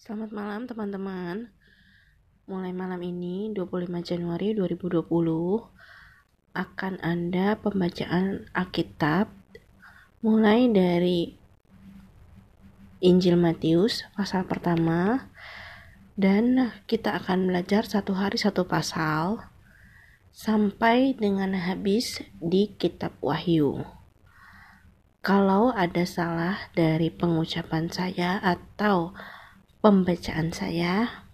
Selamat malam teman-teman. Mulai malam ini 25 Januari 2020 akan ada pembacaan Alkitab mulai dari Injil Matius pasal pertama dan kita akan belajar satu hari satu pasal sampai dengan habis di kitab Wahyu. Kalau ada salah dari pengucapan saya atau pembacaan saya,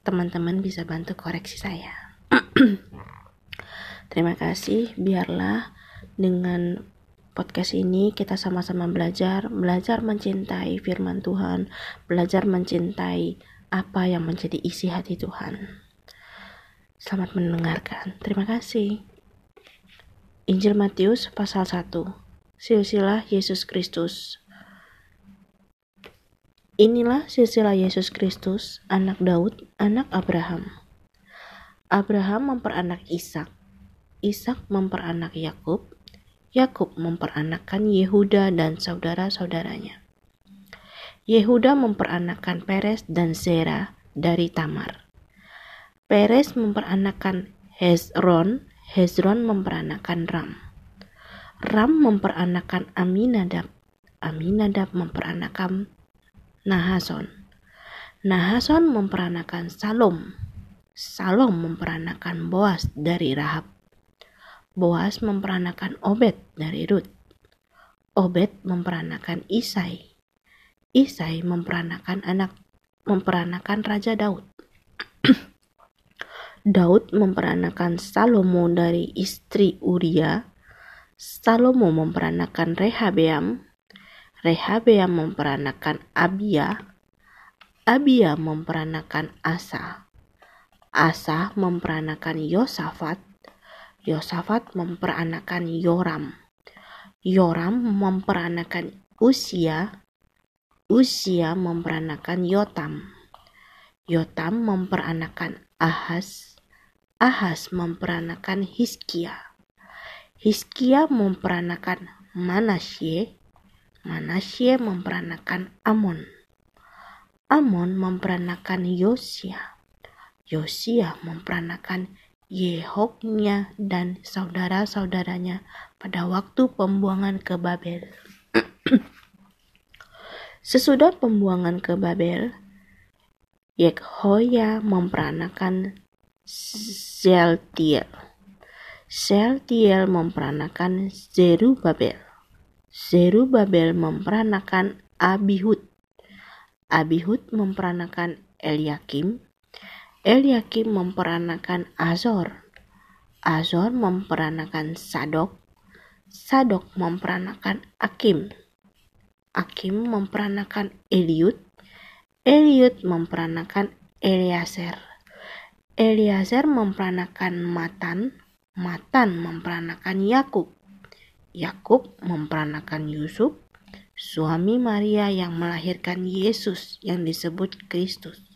teman-teman bisa bantu koreksi saya. Terima kasih, biarlah dengan podcast ini kita sama-sama belajar, belajar mencintai firman Tuhan, belajar mencintai apa yang menjadi isi hati Tuhan. Selamat mendengarkan. Terima kasih. Injil Matius pasal 1 silsilah Yesus Kristus. Inilah silsilah Yesus Kristus, anak Daud, anak Abraham. Abraham memperanak Ishak, Ishak memperanak Yakub, Yakub memperanakkan Yehuda dan saudara-saudaranya. Yehuda memperanakkan Peres dan Zera dari Tamar. Peres memperanakkan Hezron, Hezron memperanakkan Ram. Ram memperanakan Aminadab. Aminadab memperanakan Nahason. Nahason memperanakan Salom. Salom memperanakan Boas dari Rahab. Boas memperanakan Obed dari Rut. Obed memperanakan Isai. Isai memperanakan anak memperanakan Raja Daud. Daud memperanakan Salomo dari istri Uria Salomo memperanakan Rehabeam, Rehabeam memperanakan Abia, Abia memperanakan Asa, Asa memperanakan Yosafat, Yosafat memperanakan Yoram, Yoram memperanakan Usia, Usia memperanakan Yotam, Yotam memperanakan Ahas, Ahas memperanakan Hiskia. Hizkia memperanakan Manasye, Manasye memperanakan Amon, Amon memperanakan Yosia, Yosia memperanakan Yehoknya dan saudara-saudaranya pada waktu pembuangan ke Babel. Sesudah pembuangan ke Babel, Yekhoya memperanakan Zeltiel. Seltiel memperanakan Zerubabel. Zerubabel memperanakan Abihud. Abihud memperanakan Eliakim. Eliakim memperanakan Azor. Azor memperanakan Sadok. Sadok memperanakan Akim. Akim memperanakan Eliud. Eliud memperanakan Eliaser. Eliaser memperanakan Matan. Matan memperanakan Yakub. Yakub memperanakan Yusuf, suami Maria yang melahirkan Yesus yang disebut Kristus.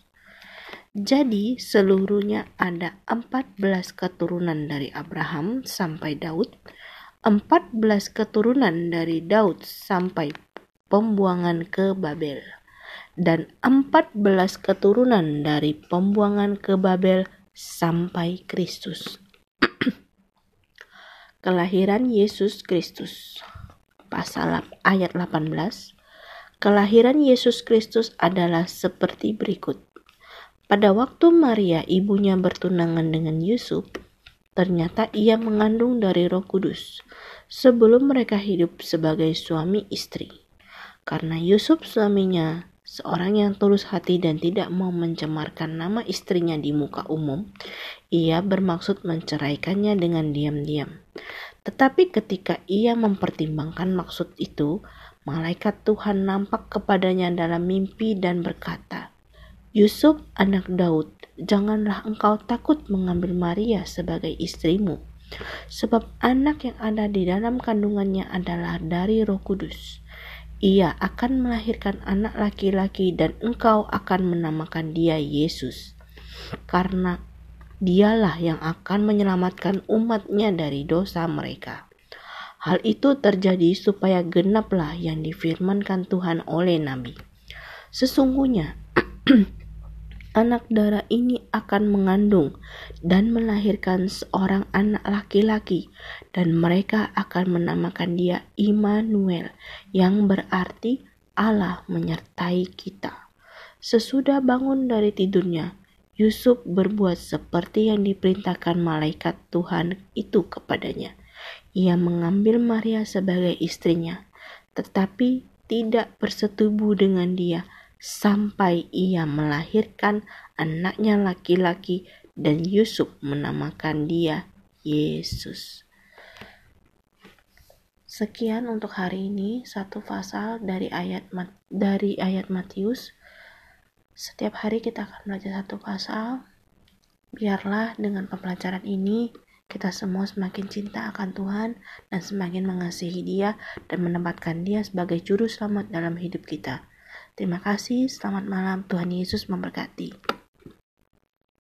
Jadi seluruhnya ada 14 keturunan dari Abraham sampai Daud, 14 keturunan dari Daud sampai pembuangan ke Babel, dan 14 keturunan dari pembuangan ke Babel sampai Kristus. Kelahiran Yesus Kristus. Pasal ayat 18. Kelahiran Yesus Kristus adalah seperti berikut. Pada waktu Maria ibunya bertunangan dengan Yusuf, ternyata ia mengandung dari Roh Kudus sebelum mereka hidup sebagai suami istri. Karena Yusuf suaminya seorang yang tulus hati dan tidak mau mencemarkan nama istrinya di muka umum, ia bermaksud menceraikannya dengan diam-diam. Tetapi ketika ia mempertimbangkan maksud itu, malaikat Tuhan nampak kepadanya dalam mimpi dan berkata, Yusuf anak Daud, janganlah engkau takut mengambil Maria sebagai istrimu, sebab anak yang ada di dalam kandungannya adalah dari roh kudus. Ia akan melahirkan anak laki-laki dan engkau akan menamakan dia Yesus. Karena dialah yang akan menyelamatkan umatnya dari dosa mereka. Hal itu terjadi supaya genaplah yang difirmankan Tuhan oleh Nabi. Sesungguhnya anak darah ini akan mengandung dan melahirkan seorang anak laki-laki dan mereka akan menamakan dia Immanuel yang berarti Allah menyertai kita. Sesudah bangun dari tidurnya, Yusuf berbuat seperti yang diperintahkan malaikat Tuhan itu kepadanya. Ia mengambil Maria sebagai istrinya, tetapi tidak bersetubuh dengan dia sampai ia melahirkan anaknya laki-laki dan Yusuf menamakan dia Yesus. Sekian untuk hari ini satu pasal dari ayat dari ayat Matius. Setiap hari kita akan belajar satu pasal. Biarlah dengan pembelajaran ini kita semua semakin cinta akan Tuhan dan semakin mengasihi Dia dan menempatkan Dia sebagai juru selamat dalam hidup kita. Terima kasih, selamat malam, Tuhan Yesus memberkati.